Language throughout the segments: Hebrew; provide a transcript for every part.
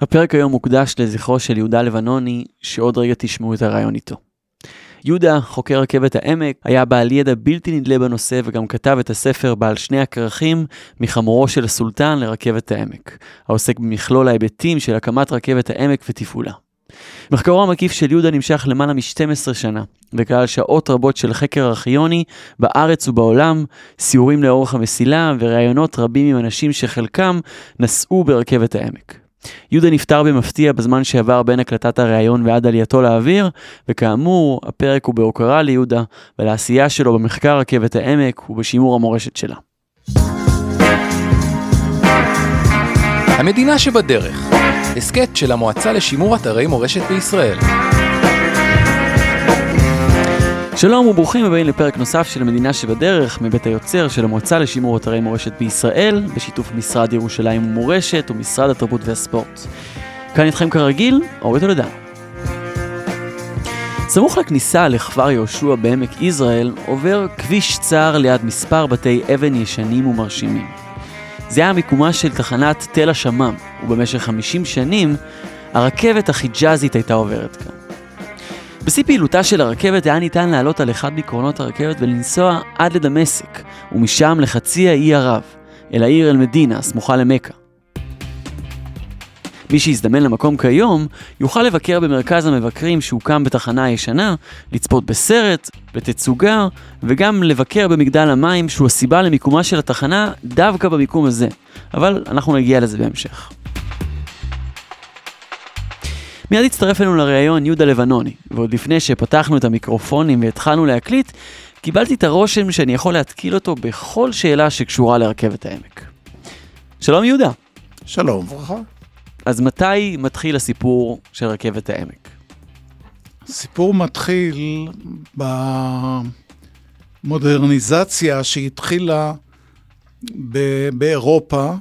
הפרק היום מוקדש לזכרו של יהודה לבנוני, שעוד רגע תשמעו את הרעיון איתו. יהודה, חוקר רכבת העמק, היה בעל ידע בלתי נדלה בנושא וגם כתב את הספר בעל שני הכרכים מחמורו של הסולטן לרכבת העמק, העוסק במכלול ההיבטים של הקמת רכבת העמק ותפעולה. מחקרו המקיף של יהודה נמשך למעלה מ-12 שנה, וכלל שעות רבות של חקר ארכיוני בארץ ובעולם, סיורים לאורך המסילה וראיונות רבים עם אנשים שחלקם נסעו ברכבת העמק. יהודה נפטר במפתיע בזמן שעבר בין הקלטת הראיון ועד עלייתו לאוויר, וכאמור, הפרק הוא בהוקרה ליהודה ולעשייה שלו במחקר רכבת העמק ובשימור המורשת שלה. המדינה שבדרך, הסכת של המועצה לשימור אתרי מורשת בישראל. שלום וברוכים הבאים לפרק נוסף של המדינה שבדרך, מבית היוצר של המועצה לשימור אתרי מורשת בישראל, בשיתוף משרד ירושלים ומורשת ומשרד התרבות והספורט. כאן איתכם כרגיל, אורי תולדה. סמוך לכניסה לכפר יהושע בעמק יזרעאל, עובר כביש צר ליד מספר בתי אבן ישנים ומרשימים. זה היה מיקומה של תחנת תל השמם, ובמשך 50 שנים הרכבת החיג'אזית הייתה עוברת כאן. בשיא פעילותה של הרכבת היה ניתן לעלות על אחד מקרונות הרכבת ולנסוע עד לדמשק, ומשם לחצי האי ערב, אל העיר אל-מדינה, סמוכה למכה. מי שיזדמן למקום כיום, יוכל לבקר במרכז המבקרים שהוקם בתחנה הישנה, לצפות בסרט, בתצוגה, וגם לבקר במגדל המים שהוא הסיבה למיקומה של התחנה דווקא במיקום הזה. אבל אנחנו נגיע לזה בהמשך. מיד הצטרף אלינו לראיון יהודה לבנוני, ועוד לפני שפתחנו את המיקרופונים והתחלנו להקליט, קיבלתי את הרושם שאני יכול להתקיל אותו בכל שאלה שקשורה לרכבת העמק. שלום יהודה. שלום וברכה. אז מתי מתחיל הסיפור של רכבת העמק? הסיפור מתחיל במודרניזציה שהתחילה ב- באירופה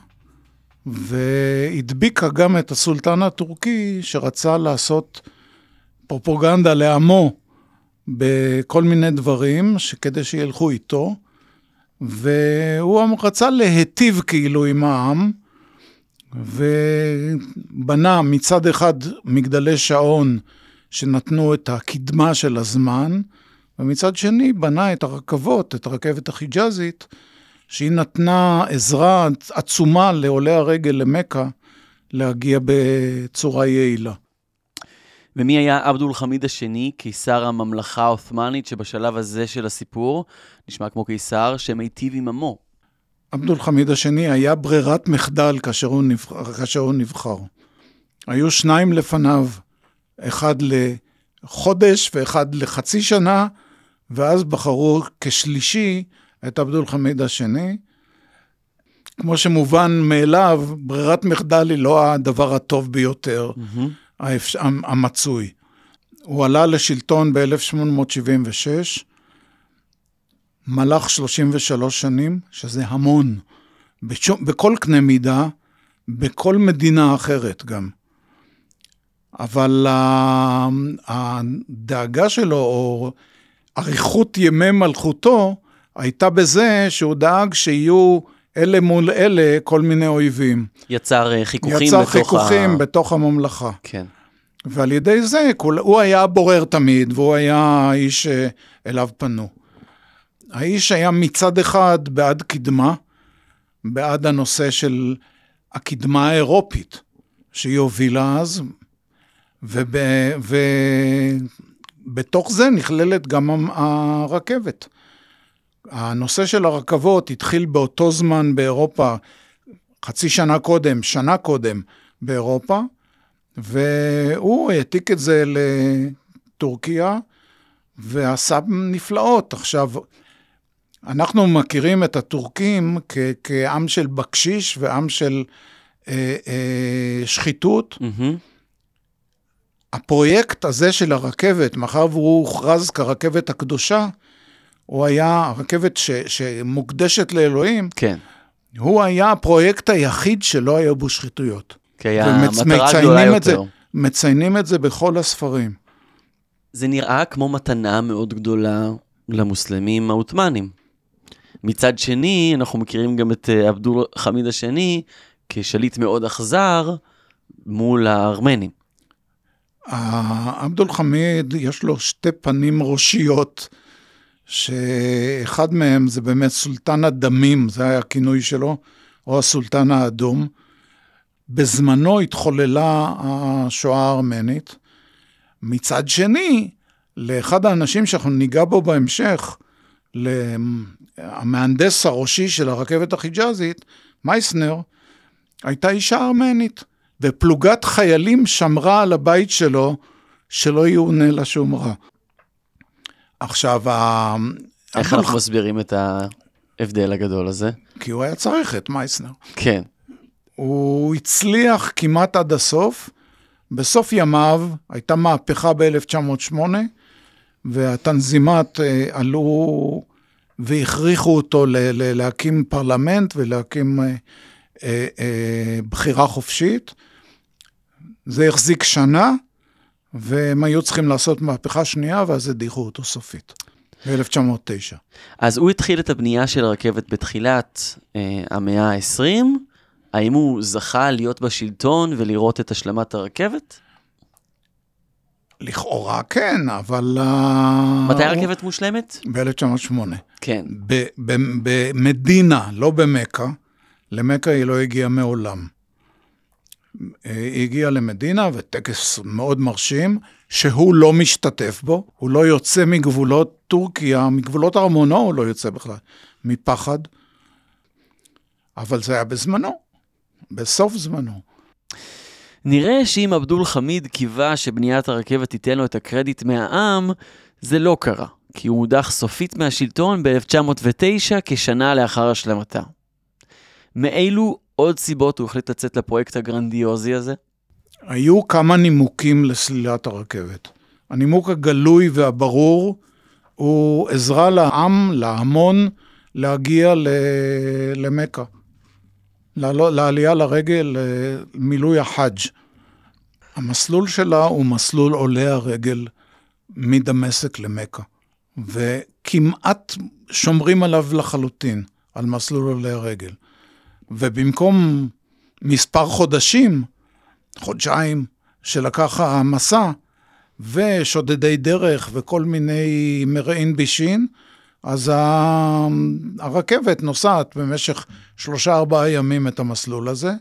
והדביקה גם את הסולטן הטורקי שרצה לעשות פרופוגנדה לעמו בכל מיני דברים שכדי שילכו איתו, והוא רצה להיטיב כאילו עם העם. ובנה מצד אחד מגדלי שעון שנתנו את הקדמה של הזמן, ומצד שני בנה את הרכבות, את הרכבת החיג'אזית, שהיא נתנה עזרה עצומה לעולי הרגל למכה להגיע בצורה יעילה. ומי היה עבדול חמיד השני, קיסר הממלכה העות'מאנית, שבשלב הזה של הסיפור נשמע כמו קיסר שמיטיב עם עמו? עבדול חמיד השני היה ברירת מחדל כאשר הוא נבחר. כאשר הוא נבחר. היו שניים לפניו, אחד לחודש ואחד לחצי שנה, ואז בחרו כשלישי את עבדול חמיד השני. כמו שמובן מאליו, ברירת מחדל היא לא הדבר הטוב ביותר, mm-hmm. האפש... המצוי. הוא עלה לשלטון ב-1876, מלך 33 שנים, שזה המון, בשום, בכל קנה מידה, בכל מדינה אחרת גם. אבל הדאגה שלו, או אריכות ימי מלכותו, הייתה בזה שהוא דאג שיהיו אלה מול אלה כל מיני אויבים. יצר אה, חיכוכים יצר בתוך חיכוכים ה... בתוך הממלכה. כן. ועל ידי זה, הוא היה בורר תמיד, והוא היה האיש שאליו פנו. האיש היה מצד אחד בעד קדמה, בעד הנושא של הקדמה האירופית שהיא הובילה אז, ובתוך זה נכללת גם הרכבת. הנושא של הרכבות התחיל באותו זמן באירופה, חצי שנה קודם, שנה קודם באירופה, והוא העתיק את זה לטורקיה ועשה נפלאות. עכשיו, אנחנו מכירים את הטורקים כ- כעם של בקשיש ועם של אה, אה, שחיתות. Mm-hmm. הפרויקט הזה של הרכבת, מאחר והוא הוכרז כרכבת הקדושה, הוא היה הרכבת ש- שמוקדשת לאלוהים, כן. הוא היה הפרויקט היחיד שלא היה בו שחיתויות. כי היה ומצ- מטרה גדולה את זה, יותר. מציינים את זה בכל הספרים. זה נראה כמו מתנה מאוד גדולה למוסלמים העות'מאנים. מצד שני, אנחנו מכירים גם את אה, עבדול חמיד השני כשליט מאוד אכזר, מול הארמנים. עבדול חמיד, יש לו שתי פנים ראשיות, שאחד מהם זה באמת סולטן הדמים, זה היה הכינוי שלו, או הסולטן האדום. בזמנו התחוללה השואה הארמנית. מצד שני, לאחד האנשים שאנחנו ניגע בו בהמשך, המהנדס הראשי של הרכבת החיג'אזית, מייסנר, הייתה אישה ארמנית, ופלוגת חיילים שמרה על הבית שלו שלא יאונה לה שום רע. עכשיו, איך אנחנו מסבירים את ההבדל הגדול הזה? כי הוא היה צריך את מייסנר. כן. הוא הצליח כמעט עד הסוף. בסוף ימיו הייתה מהפכה ב-1908, והתנזימת אה, עלו והכריחו אותו להקים פרלמנט ולהקים אה, אה, בחירה חופשית. זה החזיק שנה, והם היו צריכים לעשות מהפכה שנייה, ואז הדיחו אותו סופית, ב-1909. אז הוא התחיל את הבנייה של הרכבת בתחילת אה, המאה ה-20. האם הוא זכה להיות בשלטון ולראות את השלמת הרכבת? לכאורה כן, אבל... מתי הרכבת מושלמת? ב-1908. כן. במדינה, לא במכה. למכה היא לא הגיעה מעולם. היא הגיעה למדינה, וטקס מאוד מרשים, שהוא לא משתתף בו, הוא לא יוצא מגבולות טורקיה, מגבולות ארמונו הוא לא יוצא בכלל, מפחד. אבל זה היה בזמנו, בסוף זמנו. נראה שאם אבדול חמיד קיווה שבניית הרכבת תיתן לו את הקרדיט מהעם, זה לא קרה, כי הוא הודח סופית מהשלטון ב-1909 כשנה לאחר השלמתה. מאילו עוד סיבות הוא החליט לצאת לפרויקט הגרנדיוזי הזה? היו כמה נימוקים לסלילת הרכבת. הנימוק הגלוי והברור הוא עזרה לעם, להמון, להגיע למכה. לעלייה לרגל, למילוי החאג'. המסלול שלה הוא מסלול עולי הרגל מדמשק למכה, וכמעט שומרים עליו לחלוטין, על מסלול עולי הרגל. ובמקום מספר חודשים, חודשיים, שלקח המסע, ושודדי דרך וכל מיני מרעין בישין, אז הרכבת נוסעת במשך שלושה-ארבעה ימים את המסלול הזה,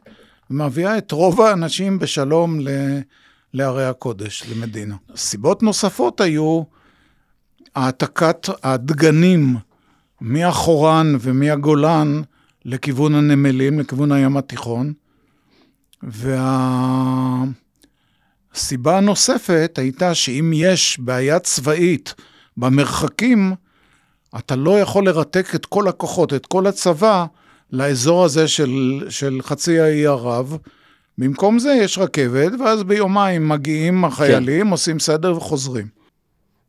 ומביאה את רוב האנשים בשלום ל... לערי הקודש, למדינה. סיבות נוספות היו העתקת הדגנים מהחורן ומהגולן לכיוון הנמלים, לכיוון הים התיכון. והסיבה הנוספת הייתה שאם יש בעיה צבאית במרחקים, אתה לא יכול לרתק את כל הכוחות, את כל הצבא, לאזור הזה של, של חצי האי ערב. במקום זה יש רכבת, ואז ביומיים מגיעים החיילים, כן. עושים סדר וחוזרים.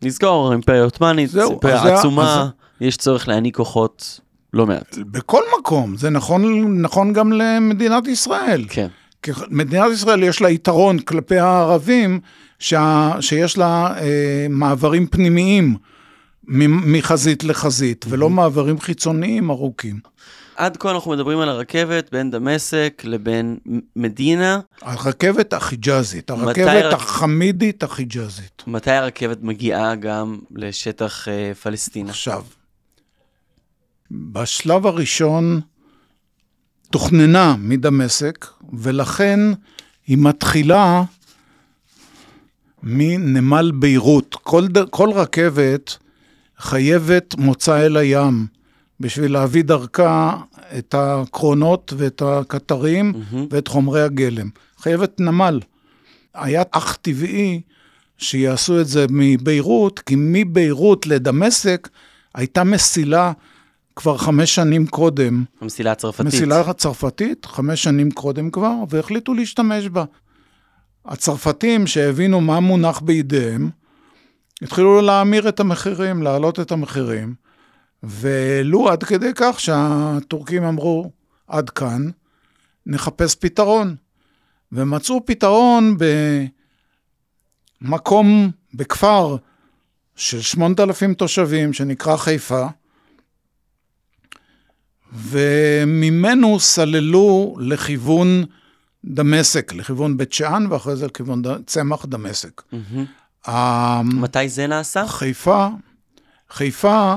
נזכור, אימפריה עות'מאנית, אימפריה עצומה, אז... יש צורך להעניק כוחות לא מעט. בכל מקום, זה נכון, נכון גם למדינת ישראל. כן. מדינת ישראל יש לה יתרון כלפי הערבים, שה, שיש לה אה, מעברים פנימיים מחזית לחזית, mm-hmm. ולא מעברים חיצוניים ארוכים. עד כה אנחנו מדברים על הרכבת בין דמשק לבין מדינה. הרכבת החיג'אזית, הרכבת הרכ... החמידית החיג'אזית. מתי הרכבת מגיעה גם לשטח uh, פלסטינה? עכשיו, בשלב הראשון תוכננה מדמשק, ולכן היא מתחילה מנמל ביירות. כל, כל רכבת חייבת מוצא אל הים בשביל להביא דרכה את הקרונות ואת הקטרים mm-hmm. ואת חומרי הגלם. חייבת נמל. היה אך טבעי שיעשו את זה מביירות, כי מביירות לדמשק הייתה מסילה כבר חמש שנים קודם. המסילה הצרפתית. מסילה הצרפתית, חמש שנים קודם כבר, והחליטו להשתמש בה. הצרפתים שהבינו מה מונח בידיהם, התחילו להמיר את המחירים, להעלות את המחירים, והעלו עד כדי כך שהטורקים אמרו, עד כאן, נחפש פתרון. ומצאו פתרון במקום, בכפר של 8,000 תושבים, שנקרא חיפה, וממנו סללו לכיוון דמשק, לכיוון בית שאן, ואחרי זה לכיוון ד- צמח דמשק. ה- מתי זה נעשה? חיפה, חיפה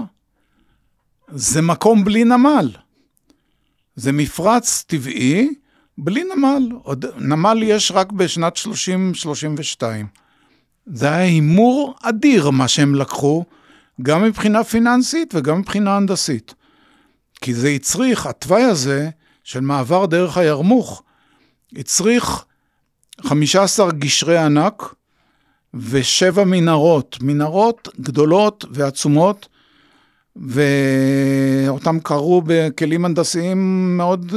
זה מקום בלי נמל. זה מפרץ טבעי בלי נמל. עוד, נמל יש רק בשנת 30-32. זה היה הימור אדיר מה שהם לקחו, גם מבחינה פיננסית וגם מבחינה הנדסית. כי זה הצריך, התוואי הזה של מעבר דרך הירמוך, הצריך 15 גשרי ענק, ושבע מנהרות, מנהרות גדולות ועצומות, ואותם קרו בכלים הנדסיים מאוד,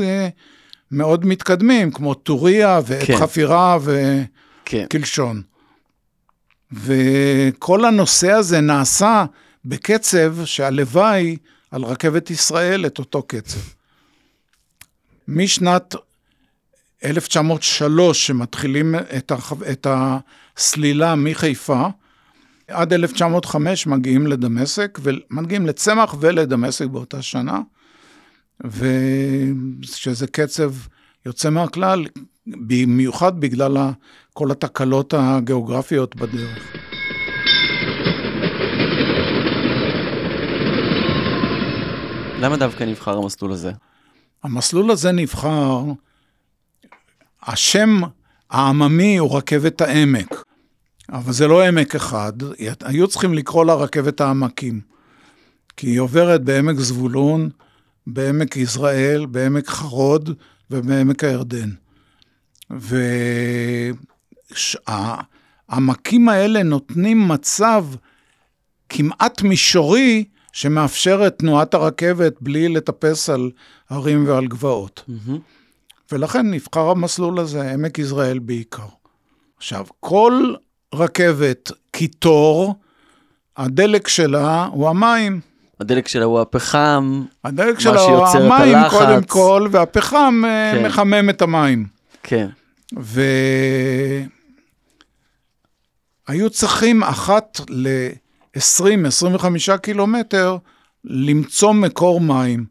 מאוד מתקדמים, כמו טוריה ועת כן. חפירה כן. וקלשון. וכל הנושא הזה נעשה בקצב שהלוואי על רכבת ישראל את אותו קצב. משנת 1903, שמתחילים את, הח... את הסלילה מחיפה, עד 1905 מגיעים לדמשק, ומגיעים לצמח ולדמשק באותה שנה, ושזה קצב יוצא מהכלל, במיוחד בגלל כל התקלות הגיאוגרפיות בדרך. למה דווקא נבחר המסלול הזה? המסלול הזה נבחר, השם העממי הוא רכבת העמק, אבל זה לא עמק אחד, היו צריכים לקרוא לה רכבת העמקים, כי היא עוברת בעמק זבולון, בעמק יזרעאל, בעמק חרוד ובעמק הירדן. והעמקים האלה נותנים מצב כמעט מישורי שמאפשר את תנועת הרכבת בלי לטפס על הרים ועל גבעות. ולכן נבחר המסלול הזה, עמק יזרעאל בעיקר. עכשיו, כל רכבת קיטור, הדלק שלה הוא המים. הדלק שלה הוא הפחם, הדלק שלה הוא המים הלחץ. קודם כל, והפחם אה, כן. מחמם את המים. כן. והיו צריכים אחת ל-20-25 קילומטר למצוא מקור מים.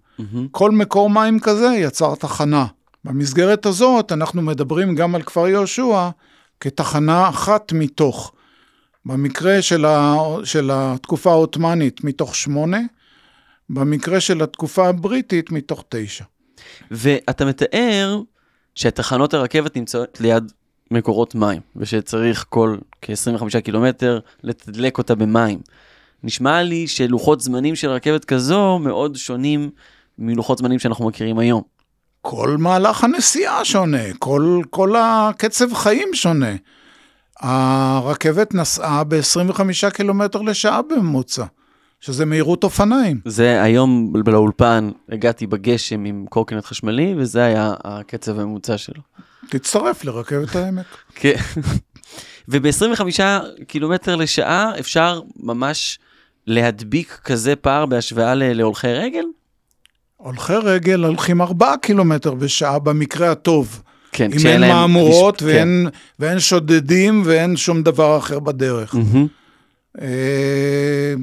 כל מקור מים כזה יצר תחנה. במסגרת הזאת אנחנו מדברים גם על כפר יהושע כתחנה אחת מתוך. במקרה של, ה... של התקופה העות'מאנית מתוך שמונה, במקרה של התקופה הבריטית מתוך תשע. ואתה מתאר שתחנות הרכבת נמצאות ליד מקורות מים, ושצריך כל כ-25 קילומטר לתדלק אותה במים. נשמע לי שלוחות זמנים של רכבת כזו מאוד שונים מלוחות זמנים שאנחנו מכירים היום. כל מהלך הנסיעה שונה, כל, כל הקצב חיים שונה. הרכבת נסעה ב-25 קילומטר לשעה בממוצע, שזה מהירות אופניים. זה היום לאולפן, הגעתי בגשם עם קורקינט חשמלי, וזה היה הקצב הממוצע שלו. תצטרף לרכבת העמק. כן. וב-25 קילומטר לשעה אפשר ממש להדביק כזה פער בהשוואה להולכי רגל? הולכי רגל הולכים 4 קילומטר בשעה במקרה הטוב. כן, אם כשאין אין להם מהמורות כביש- ואין, ואין שודדים ואין שום דבר אחר בדרך. כן. אה,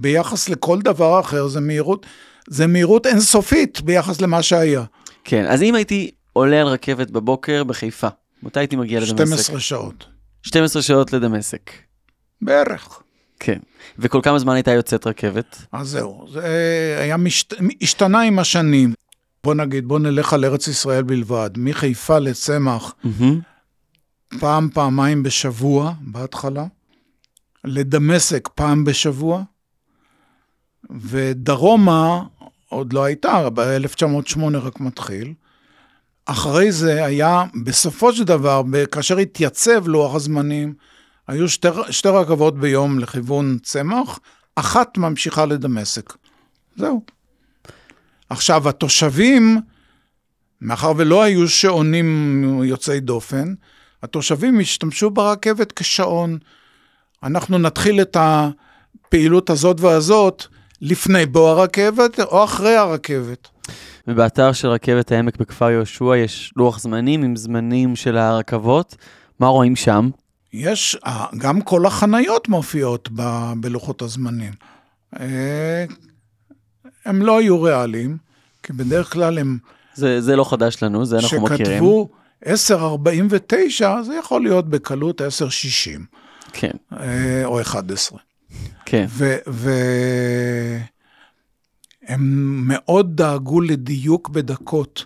ביחס לכל דבר אחר זה מהירות, זה מהירות אינסופית ביחס למה שהיה. כן, אז אם הייתי עולה על רכבת בבוקר בחיפה, מתי הייתי מגיע לדמשק? 12 שעות. 12 שעות לדמשק. בערך. כן. וכל כמה זמן הייתה יוצאת רכבת? אז זהו, זה היה משת... השתנה עם השנים. בוא נגיד, בוא נלך על ארץ ישראל בלבד. מחיפה לצמח, מהמם. פעם, פעמיים בשבוע בהתחלה. לדמשק פעם בשבוע. ודרומה עוד לא הייתה, ב-1908 רק מתחיל. אחרי זה היה, בסופו של דבר, כאשר התייצב לוח הזמנים, היו שתי, שתי רכבות ביום לכיוון צמח, אחת ממשיכה לדמשק. זהו. עכשיו, התושבים, מאחר ולא היו שעונים יוצאי דופן, התושבים השתמשו ברכבת כשעון. אנחנו נתחיל את הפעילות הזאת והזאת לפני בוא הרכבת או אחרי הרכבת. ובאתר של רכבת העמק בכפר יהושע יש לוח זמנים עם זמנים של הרכבות. מה רואים שם? יש, אה, גם כל החניות מופיעות ב- בלוחות הזמנים. אה, הם לא היו ריאליים, כי בדרך כלל הם זה, זה לא חדש לנו, זה אנחנו מכירים. שכתבו 10.49 זה יכול להיות בקלות 10.60 כן, אה, או 11. כן. והם מאוד דאגו לדיוק בדקות,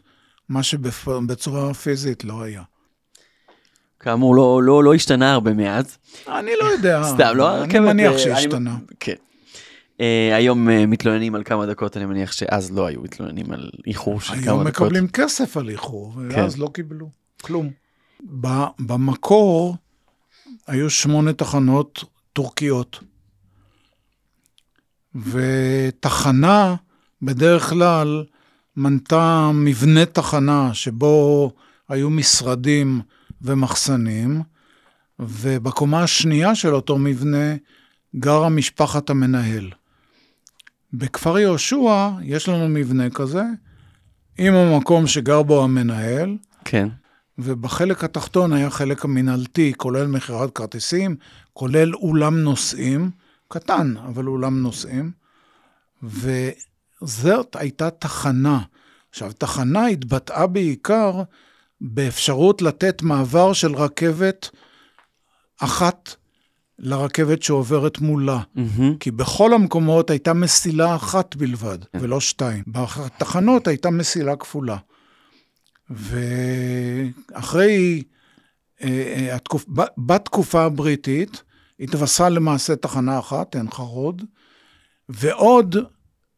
מה שבצורה פיזית לא היה. כאמור, לא, לא, לא השתנה הרבה מאז. אני לא יודע, סתם, לא, אני הרכבת, מניח אה, שהשתנה. אני- כן. אה, היום אה, מתלוננים על כמה דקות, אני מניח שאז לא היו מתלוננים על איחור של כמה דקות. היום מקבלים כסף על איחור, כן. ואז לא קיבלו כלום. במקור היו שמונה תחנות טורקיות, ותחנה בדרך כלל מנתה מבנה תחנה שבו היו משרדים ומחסנים, ובקומה השנייה של אותו מבנה גרה משפחת המנהל. בכפר יהושע יש לנו מבנה כזה, עם המקום שגר בו המנהל, כן, ובחלק התחתון היה חלק המינהלתי, כולל מכירת כרטיסים, כולל אולם נוסעים, קטן, אבל אולם נוסעים, וזאת הייתה תחנה. עכשיו, תחנה התבטאה בעיקר באפשרות לתת מעבר של רכבת אחת לרכבת שעוברת מולה. מהמם, כי בכל המקומות הייתה מסילה אחת בלבד, ולא שתיים. בתחנות הייתה מסילה כפולה. ואחרי, אה, אה, התקופ... בתקופה הבריטית, התווספה למעשה תחנה אחת, עין חרוד, ועוד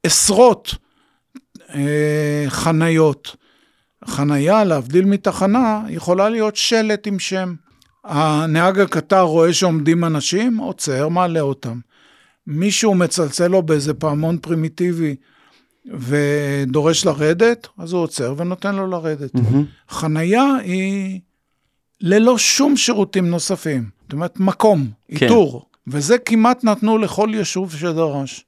עשרות אה, חניות. חניה, להבדיל מתחנה, יכולה להיות שלט עם שם. הנהג הקטר רואה שעומדים אנשים, עוצר, מעלה אותם. מישהו מצלצל לו באיזה פעמון פרימיטיבי ודורש לרדת, אז הוא עוצר ונותן לו לרדת. מהמם. חנייה היא ללא שום שירותים נוספים. זאת אומרת, מקום, כן. איתור. וזה כמעט נתנו לכל יישוב שדרש.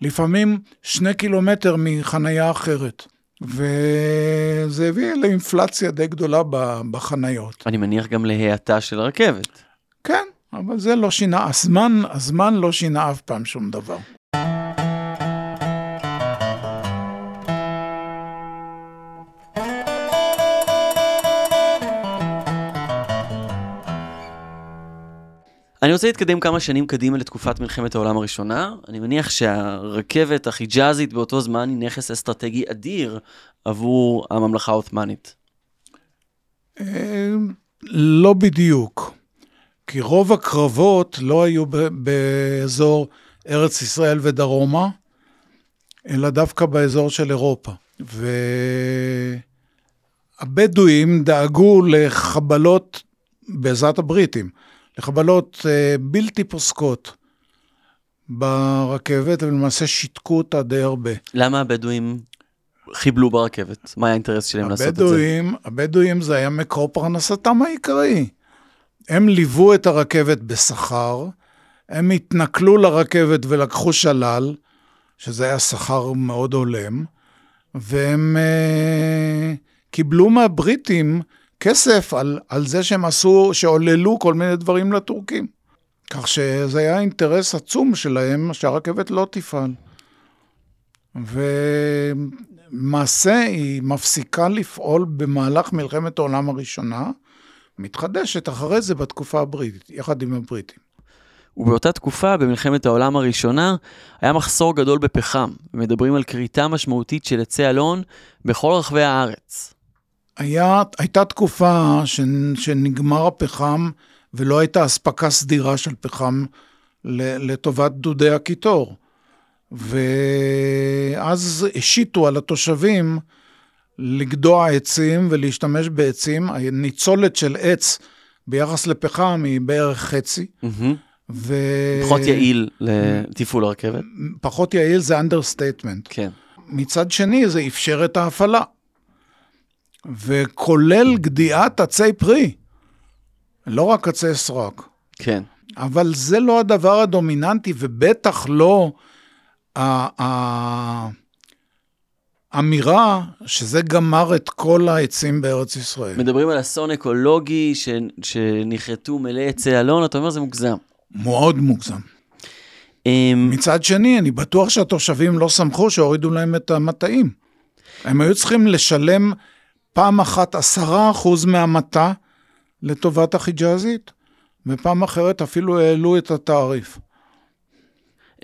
לפעמים שני קילומטר מחנייה אחרת. וזה הביא לאינפלציה די גדולה בחניות. אני מניח גם להאטה של הרכבת. כן, אבל זה לא שינה, הזמן, הזמן לא שינה אף פעם שום דבר. אני רוצה להתקדם כמה שנים קדימה לתקופת מלחמת העולם הראשונה. אני מניח שהרכבת החיג'אזית באותו זמן היא נכס אסטרטגי אדיר עבור הממלכה העות'מאנית. אה, לא בדיוק, כי רוב הקרבות לא היו באזור ארץ ישראל ודרומה, אלא דווקא באזור של אירופה. והבדואים דאגו לחבלות בעזרת הבריטים, לחבלות אה, בלתי פוסקות ברכבת, ולמעשה שיתקו אותה די הרבה. למה הבדואים חיבלו ברכבת? מה היה האינטרס שלהם לעשות את זה? הבדואים, הבדואים זה היה מקור פרנסתם העיקרי. הם ליוו את הרכבת בשכר, הם התנכלו לרכבת ולקחו שלל, שזה היה שכר מאוד הולם, והם אה, קיבלו מהבריטים כסף על, על זה שהם עשו, שעוללו כל מיני דברים לטורקים. כך שזה היה אינטרס עצום שלהם שהרכבת לא תפעל. ולמעשה היא מפסיקה לפעול במהלך מלחמת העולם הראשונה, מתחדשת אחרי זה בתקופה הבריטית, יחד עם הבריטים. ובאותה תקופה, במלחמת העולם הראשונה, היה מחסור גדול בפחם, ומדברים על כריתה משמעותית של עצי אלון בכל רחבי הארץ. היה, הייתה תקופה ש, שנגמר הפחם ולא הייתה אספקה סדירה של פחם לטובת דודי הקיטור. ואז השיתו על התושבים לגדוע עצים ולהשתמש בעצים. הניצולת של עץ ביחס לפחם היא בערך חצי. מהמם. ו... פחות יעיל לתפעול הרכבת. פחות יעיל זה understatement. כן. מצד שני, זה אפשר את ההפעלה. וכולל גדיעת עצי פרי, לא רק עצי סרק. כן. אבל זה לא הדבר הדומיננטי, ובטח לא האמירה שזה גמר את כל העצים בארץ ישראל. מדברים על אסון אקולוגי ש... שנכרתו מלא עצי אלון, אתה אומר זה מוגזם. מאוד מוגזם. אמ, מצד שני, אני בטוח שהתושבים לא שמחו שהורידו להם את המטעים. הם היו צריכים לשלם פעם אחת עשרה אחוז מהמטה לטובת החיג'אזית, ופעם אחרת אפילו העלו את התעריף.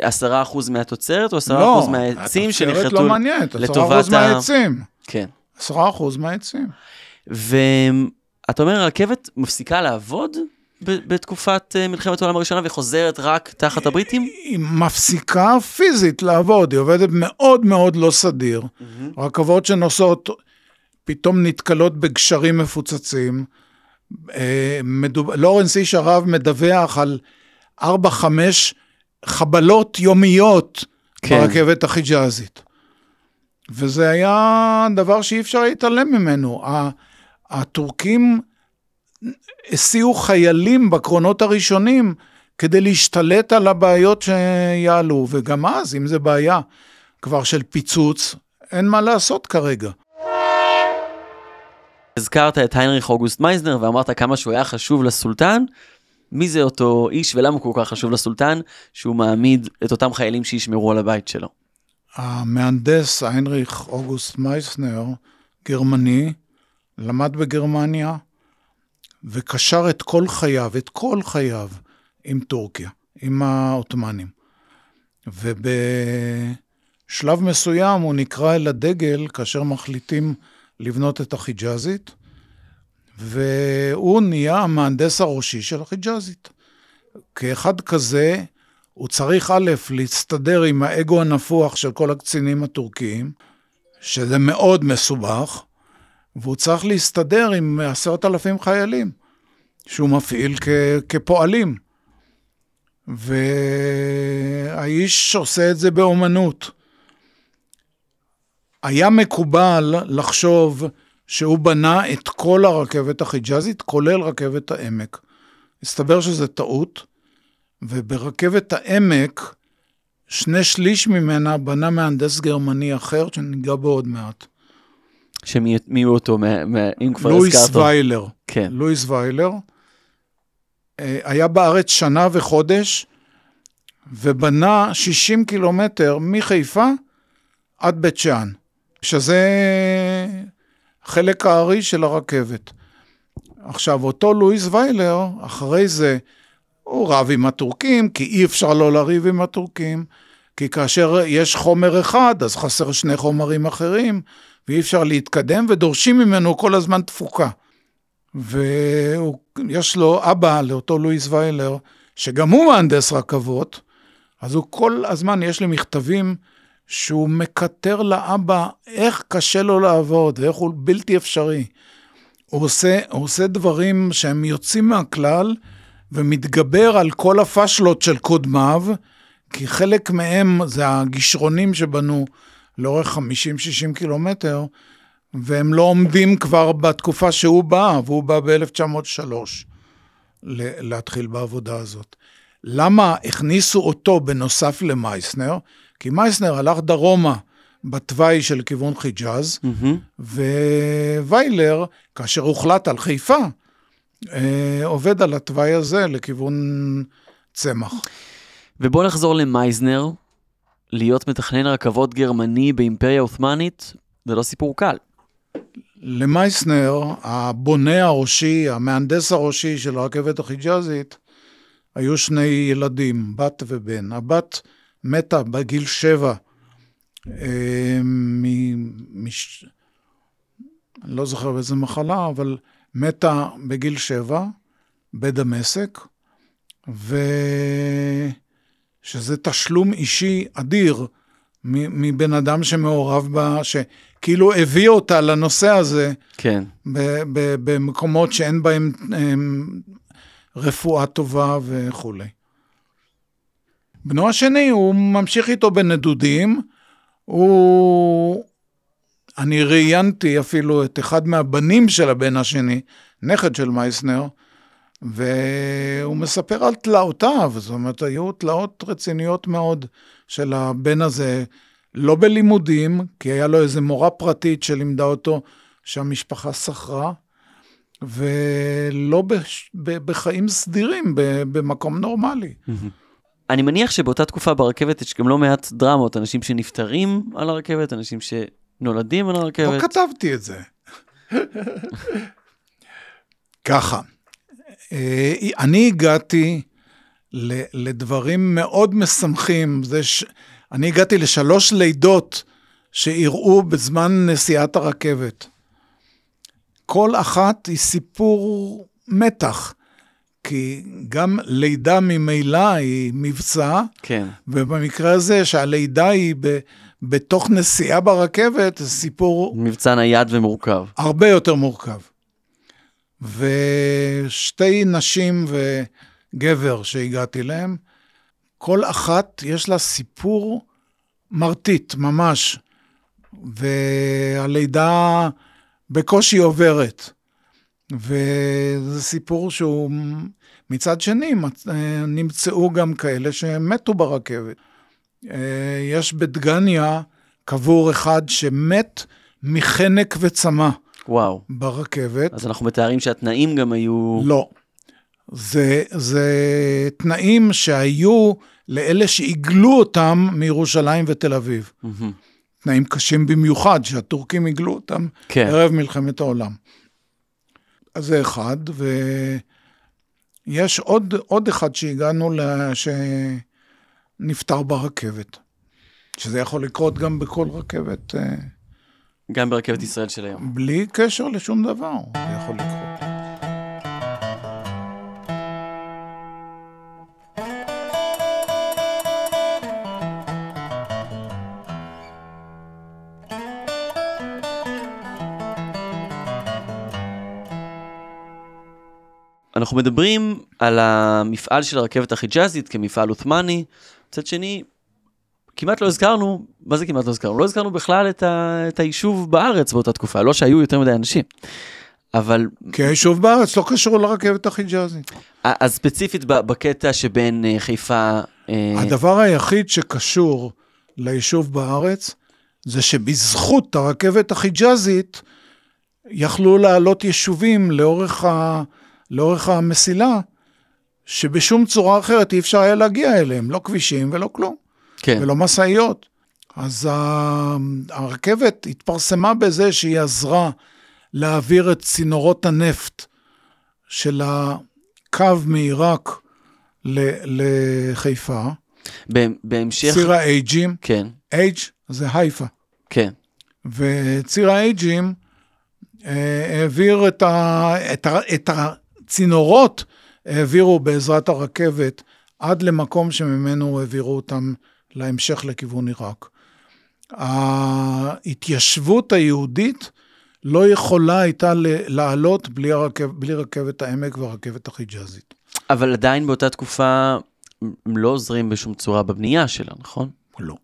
עשרה אחוז מהתוצרת או עשרה אחוז מהעצים שנכרתו לטובת ה... לא מעניינת, עשרה אחוז מהעצים. כן. עשרה אחוז מהעצים. ואתה אומר, הרכבת מפסיקה לעבוד בתקופת אה, מלחמת העולם הראשונה וחוזרת רק תחת הבריטים? היא מפסיקה פיזית לעבוד, היא עובדת מאוד מאוד לא סדיר. Mm-hmm. רכבות שנוסעות פתאום נתקלות בגשרים מפוצצים. אה, מדוב... לורנס איש הרב מדווח על 4-5 חבלות יומיות כן. ברכבת החיג'אזית. וזה היה דבר שאי אפשר להתעלם ממנו. הטורקים הסיעו חיילים בקרונות הראשונים כדי להשתלט על הבעיות שיעלו, וגם אז, אם זה בעיה כבר של פיצוץ, אין מה לעשות כרגע. הזכרת את היינריך אוגוסט מייזנר ואמרת כמה שהוא היה חשוב לסולטן. מי זה אותו איש ולמה הוא כל כך חשוב לסולטן שהוא מעמיד את אותם חיילים שישמרו על הבית שלו? המהנדס היינריך אוגוסט מייסנר, גרמני, למד בגרמניה וקשר את כל חייו, את כל חייו, עם טורקיה, עם העות'מאנים. ובשלב מסוים הוא נקרא אל הדגל כאשר מחליטים לבנות את החיג'אזית, והוא נהיה המהנדס הראשי של החיג'אזית. כאחד כזה, הוא צריך א', להסתדר עם האגו הנפוח של כל הקצינים הטורקיים, שזה מאוד מסובך, והוא צריך להסתדר עם עשרת אלפים חיילים שהוא מפעיל כ- כפועלים. והאיש עושה את זה באומנות. היה מקובל לחשוב שהוא בנה את כל הרכבת החיג'אזית, כולל רכבת העמק. הסתבר שזה טעות, וברכבת העמק, שני שליש ממנה בנה מהנדס גרמני אחר, שניגע בו עוד מעט. שמי הוא אותו, אם כבר הזכרת? לואיס ויילר. כן. לואיס ויילר. אה, היה בארץ שנה וחודש, ובנה 60 קילומטר מחיפה עד בית שאן, שזה חלק הארי של הרכבת. עכשיו, אותו לואיס ויילר, אחרי זה, הוא רב עם הטורקים, כי אי אפשר לא לריב עם הטורקים, כי כאשר יש חומר אחד, אז חסר שני חומרים אחרים, ואי אפשר להתקדם, ודורשים ממנו כל הזמן תפוקה. ויש לו אבא לאותו לואיס ויילר, שגם הוא מהנדס רכבות, אז הוא כל הזמן, יש לי מכתבים שהוא מקטר לאבא איך קשה לו לעבוד, ואיך הוא בלתי אפשרי. הוא עושה, הוא עושה דברים שהם יוצאים מהכלל, ומתגבר על כל הפשלות של קודמיו, כי חלק מהם זה הגישרונים שבנו לאורך 50-60 קילומטר, והם לא עומדים כבר בתקופה שהוא בא, והוא בא ב-1903 להתחיל בעבודה הזאת. למה הכניסו אותו בנוסף למייסנר? כי מייסנר הלך דרומה בתוואי של כיוון חיג'אז, mm-hmm. וויילר, כאשר הוחלט על חיפה, אה, עובד על התוואי הזה לכיוון צמח. ובואו נחזור למייזנר, להיות מתכנן רכבות גרמני באימפריה עות'מאנית, זה לא סיפור קל. למייסנר, הבונה הראשי, המהנדס הראשי של הרכבת החיג'אזית, היו שני ילדים, בת ובן. הבת מתה בגיל שבע, אה, מש... אני לא זוכר באיזה מחלה, אבל מתה בגיל שבע, בדמשק, ושזה תשלום אישי אדיר מבן אדם שמעורב בה, שכאילו הביא אותה לנושא הזה, כן. במקומות שאין בהם רפואה טובה וכולי. בנו השני, הוא ממשיך איתו בנדודים, הוא... אני ראיינתי אפילו את אחד מהבנים של הבן השני, נכד של מייסנר, והוא מספר על תלאותיו, זאת אומרת, היו תלאות רציניות מאוד של הבן הזה, לא בלימודים, כי היה לו איזו מורה פרטית שלימדה אותו שהמשפחה שכרה, ולא בחיים סדירים, במקום נורמלי. אני מניח שבאותה תקופה ברכבת יש גם לא מעט דרמות, אנשים שנפטרים על הרכבת, אנשים שנולדים על הרכבת. לא כתבתי את זה. ככה, אה, אני הגעתי לדברים מאוד משמחים. זה ש... אני הגעתי לשלוש לידות שאירעו בזמן נסיעת הרכבת. כל אחת היא סיפור מתח, כי גם לידה ממילא היא מבצע, כן. ובמקרה הזה שהלידה היא ב... בתוך נסיעה ברכבת, זה סיפור מבצע נייד ומורכב. הרבה יותר מורכב. ושתי נשים וגבר שהגעתי להם, כל אחת יש לה סיפור מרטיט, ממש. והלידה בקושי עוברת. וזה סיפור שהוא, מצד שני, אה, נמצאו גם כאלה שמתו ברכבת. אה, יש בדגניה קבור אחד שמת מחנק וצמא וואו. ברכבת. אז אנחנו מתארים שהתנאים גם היו... לא. זה, זה תנאים שהיו לאלה שעיגלו אותם מירושלים ותל אביב. מהמם. תנאים קשים במיוחד, שהטורקים עיגלו אותם כן. ערב מלחמת העולם. אז זה אחד, ויש עוד, עוד אחד שהגענו, ל... שנפטר ברכבת. שזה יכול לקרות גם בכל רכבת, אה, גם ברכבת ישראל של היום. בלי קשר לשום דבר, זה יכול לקרות. אנחנו מדברים על המפעל של הרכבת החיג'אזית כמפעל עות'מאני. מצד שני, כמעט לא הזכרנו, מה זה כמעט לא הזכרנו? לא הזכרנו בכלל את, ה, את היישוב בארץ באותה תקופה, לא שהיו יותר מדי אנשים. אבל כי היישוב בארץ לא קשור לרכבת החיג'אזית. אז ספציפית בקטע שבין אה, חיפה... אה, הדבר היחיד שקשור ליישוב בארץ, זה שבזכות הרכבת החיג'אזית, יכלו לעלות יישובים לאורך, ה... לאורך המסילה, שבשום צורה אחרת אי אפשר היה להגיע אליהם, לא כבישים ולא כלום, כן, ולא משאיות. אז ה... הרכבת התפרסמה בזה שהיא עזרה להעביר את צינורות הנפט של הקו מעיראק לחיפה. בהמשך... ציר האייג'ים, כן, אייג' זה הייפה, כן, וציר האייג'ים אה, העביר את, ה, את, ה, את הצינורות, העבירו בעזרת הרכבת עד למקום שממנו העבירו אותם להמשך לכיוון עיראק. ההתיישבות היהודית לא יכולה הייתה לעלות בלי, הרכב, בלי רכבת העמק והרכבת החיג'אזית. אבל עדיין באותה תקופה הם לא עוזרים בשום צורה בבנייה שלה, נכון? לא.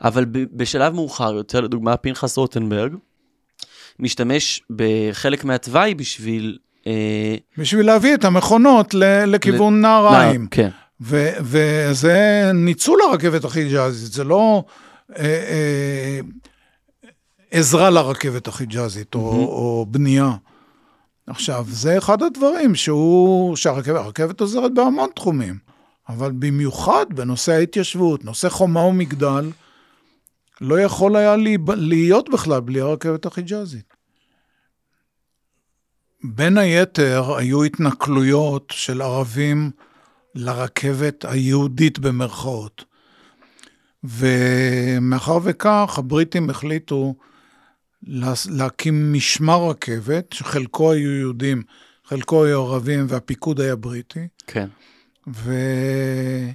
אבל בשלב מאוחר יותר, לדוגמה פנחס רוטנברג, משתמש בחלק מהתוואי בשביל... אה, בשביל להביא את המכונות לכיוון נהריים. כן, וזה ניצול הרכבת החיג'אזית, זה לא אה, אה, עזרה לרכבת החיג'אזית או, בנייה. עכשיו, זה אחד הדברים שהוא, שהרכבת הרכבת עוזרת בהמון תחומים, אבל במיוחד בנושא ההתיישבות, נושא חומה ומגדל, לא יכול היה להיות בכלל בלי הרכבת החיג'אזית. בין היתר, היו התנכלויות של ערבים לרכבת היהודית במרכאות. ומאחר וכך, הבריטים החליטו לה- להקים משמר רכבת, שחלקו היו יהודים, חלקו היו ערבים, והפיקוד היה בריטי, כן. והם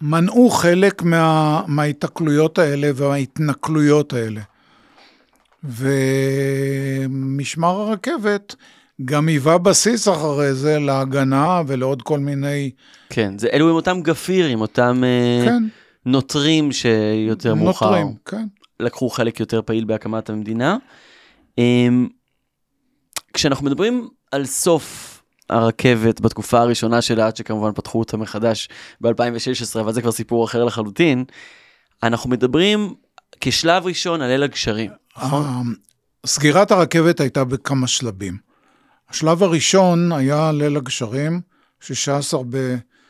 מנעו חלק מה, מההיתקלויות האלה וההתנכלויות האלה. ומשמר הרכבת גם היווה בסיס אחרי זה להגנה ולעוד כל מיני... כן, זה אלו הם אותם גפירים, אותם אה, כן, נוטרים שיותר מאוחר נוטרים, כן. לקחו חלק יותר פעיל בהקמת המדינה. אמ, כשאנחנו מדברים על סוף הרכבת בתקופה הראשונה שלה, עד שכמובן פתחו אותה מחדש ב-2016, אבל זה כבר סיפור אחר לחלוטין, אנחנו מדברים כשלב ראשון על ליל הגשרים. נכון? סגירת הרכבת הייתה בכמה שלבים. השלב הראשון היה ליל הגשרים, 16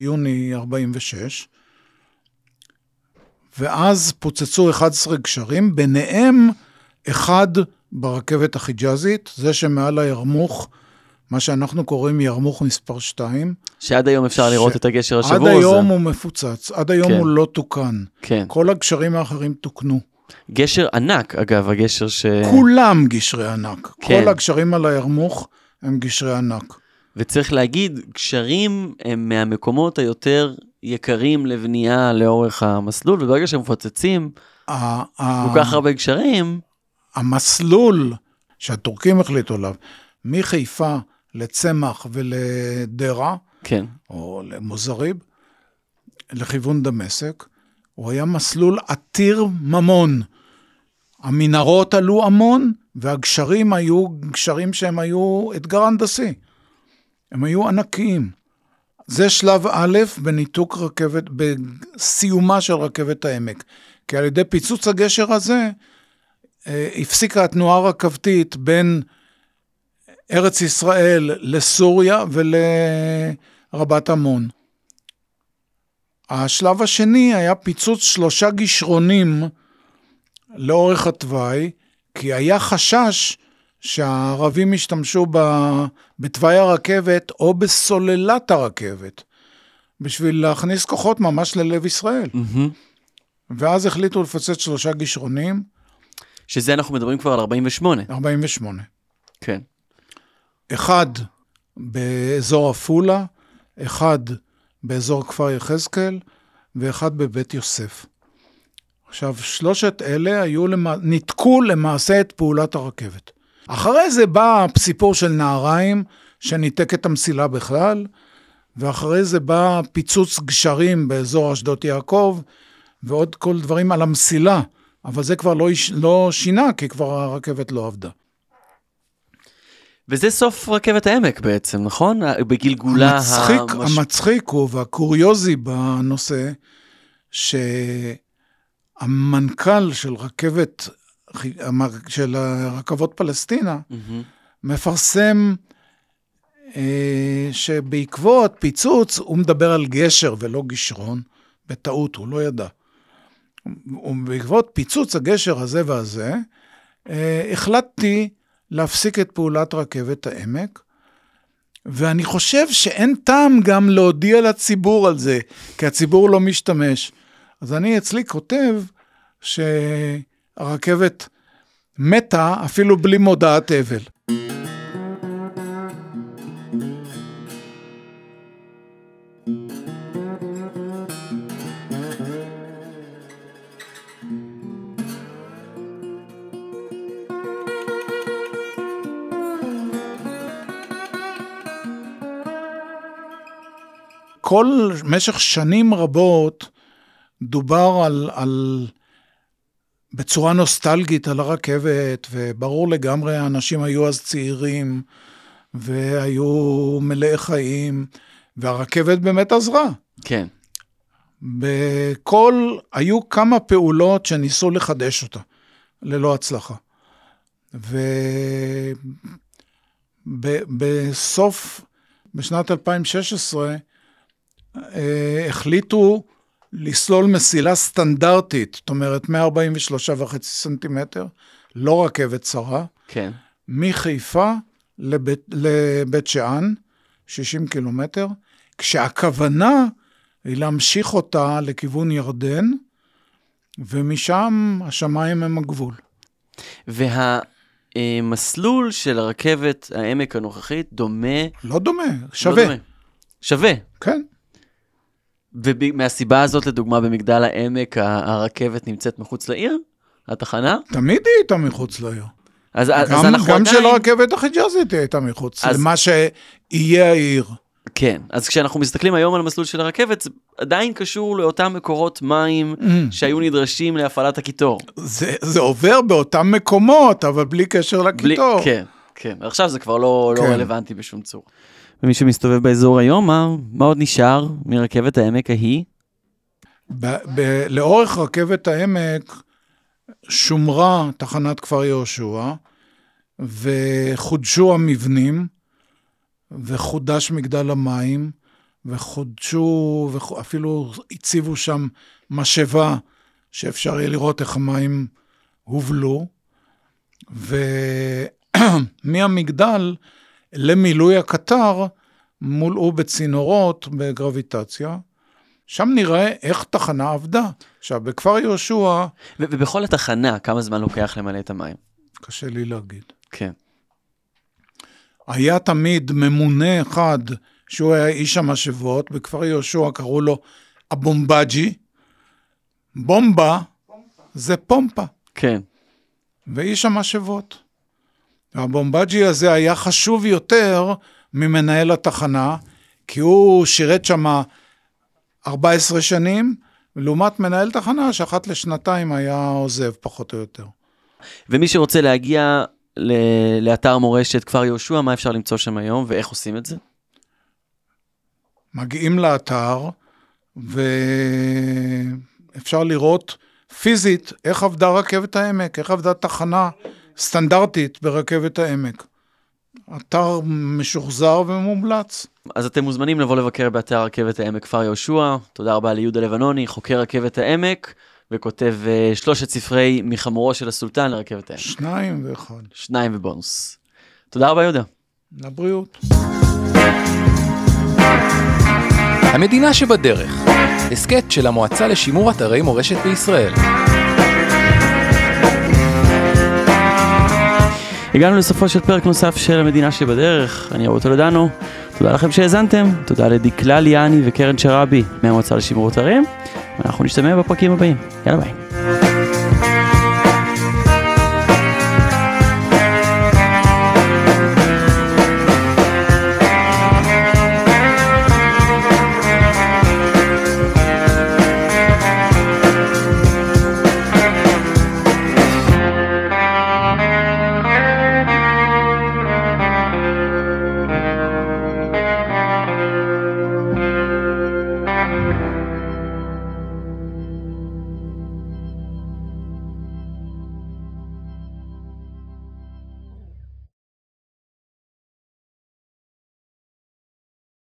ביוני 46, ואז פוצצו 11 גשרים, ביניהם אחד ברכבת החיג'אזית, זה שמעל הירמוך, מה שאנחנו קוראים ירמוך מספר 2. שעד היום אפשר ש- לראות את הגשר השבור עד הזה. היום הוא מפוצץ, עד היום כן. הוא לא תוקן. כן. כל הגשרים האחרים תוקנו. גשר ענק, אגב, הגשר ש... כולם גשרי ענק. כן. כל הגשרים על הירמוך הם גשרי ענק. וצריך להגיד, גשרים הם מהמקומות היותר יקרים לבנייה לאורך המסלול, וברגע שהם מפוצצים כל כך הרבה גשרים, המסלול שהטורקים החליטו עליו, מחיפה לצמח ולדרה, כן, או למוזריב, לכיוון דמשק, הוא היה מסלול עתיר ממון. המנהרות עלו המון, והגשרים היו גשרים שהם היו אתגר הנדסי. הם היו ענקיים. זה שלב א' בניתוק רכבת, בסיומה של רכבת העמק. כי על ידי פיצוץ הגשר הזה, אה, הפסיקה התנועה הרכבתית בין ארץ ישראל לסוריה ולרבת עמון. השלב השני היה פיצוץ שלושה גשרונים לאורך התוואי, כי היה חשש שהערבים ישתמשו ב- בתוואי הרכבת או בסוללת הרכבת, בשביל להכניס כוחות ממש ללב ישראל. מהמם. ואז החליטו לפוצץ שלושה גשרונים, שזה אנחנו מדברים כבר על 48. 48. כן. אחד באזור עפולה, אחד באזור כפר יחזקאל, ואחד בבית יוסף. עכשיו, שלושת אלה היו, למע... ניתקו למעשה את פעולת הרכבת. אחרי זה בא הסיפור של נהריים, שניתק את המסילה בכלל, ואחרי זה בא פיצוץ גשרים באזור אשדות יעקב, ועוד כל דברים על המסילה, אבל זה כבר לא, לא שינה, כי כבר הרכבת לא עבדה. וזה סוף רכבת העמק בעצם, נכון? בגלגולה המצחיק, המש- המצחיק הוא והקוריוזי בנושא, שהמנכ"ל של רכבת, של רכבות פלסטינה, מהמם. מפרסם אה, שבעקבות פיצוץ הוא מדבר על גשר ולא גישרון, בטעות, הוא לא ידע. ובעקבות פיצוץ הגשר הזה והזה, אה, החלטתי להפסיק את פעולת רכבת העמק, ואני חושב שאין טעם גם להודיע לציבור על זה, כי הציבור לא משתמש. אז אני אצלי כותב שהרכבת מתה אפילו בלי מודעת אבל. כל, משך שנים רבות, דובר על, על, בצורה נוסטלגית על הרכבת, וברור לגמרי, האנשים היו אז צעירים, והיו מלאי חיים, והרכבת באמת עזרה. כן. בכל, היו כמה פעולות שניסו לחדש אותה, ללא הצלחה. ובסוף, בשנת 2016, אה, החליטו לסלול מסילה סטנדרטית, זאת אומרת 143.5 סנטימטר, לא רכבת צרה, כן. מחיפה לבית, לבית שאן, 60 קילומטר, כשהכוונה היא להמשיך אותה לכיוון ירדן, ומשם השמיים הם הגבול. והמסלול של הרכבת העמק הנוכחית דומה... לא דומה, לא שווה. דומה. שווה. כן, ומהסיבה הזאת, לדוגמה, במגדל העמק הרכבת נמצאת מחוץ לעיר? התחנה? תמיד היא הייתה מחוץ לעיר. אז, אז גם, אנחנו גם עדיין... של הרכבת החיג'אזית היא הייתה מחוץ, אז- למה שיהיה העיר. כן, אז כשאנחנו מסתכלים היום על המסלול של הרכבת, זה עדיין קשור לאותם מקורות מים Mm. שהיו נדרשים להפעלת הקיטור. זה, זה עובר באותם מקומות, אבל בלי קשר בלי- לקיטור. כן, כן. עכשיו זה כבר לא, לא כן. רלוונטי בשום צורה. ומי שמסתובב באזור היום, מה, מה עוד נשאר מרכבת העמק ההיא? ב- ב- לאורך רכבת העמק שומרה תחנת כפר יהושע, וחודשו המבנים, וחודש מגדל המים, וחודשו, ואפילו הציבו שם משאבה שאפשר יהיה לראות איך המים הובלו. ומהמגדל למילוי הקטר מולאו בצינורות בגרביטציה. שם נראה איך תחנה עבדה. עכשיו, בכפר יהושע, ובכל התחנה, כמה זמן לוקח למלא את המים? קשה לי להגיד. כן. היה תמיד ממונה אחד, שהוא היה איש המשאבות, בכפר יהושע קראו לו הבומבג'י. בומבה זה פומפה, כן. ואיש המשאבות. הבומבג'י הזה היה חשוב יותר ממנהל התחנה, כי הוא שירת שם 14 שנים, לעומת מנהל תחנה שאחת לשנתיים היה עוזב, פחות או יותר. ומי שרוצה להגיע ל- לאתר מורשת כפר יהושע, מה אפשר למצוא שם היום ואיך עושים את זה? מגיעים לאתר, ואפשר לראות פיזית איך עבדה רכבת העמק, איך עבדה תחנה סטנדרטית ברכבת העמק. אתר משוחזר ומומלץ. אז אתם מוזמנים לבוא לבקר באתר רכבת העמק כפר יהושע. תודה רבה ליהודה לבנוני, חוקר רכבת העמק, וכותב uh, שלושת ספרי מחמורו של הסולטן לרכבת העמק. שניים ואחד. שניים ובונוס. תודה רבה יהודה. לבריאות. המדינה שבדרך, הסכת של המועצה לשימור אתרי מורשת בישראל. הגענו לסופו של פרק נוסף של המדינה שבדרך, אני אהוב טולדנו. תודה לכם שהאזנתם, תודה לדקלה ליאני וקרן שראבי מהמועצה לשימור אתרים, ואנחנו נשתמע בפרקים הבאים. יאללה ביי.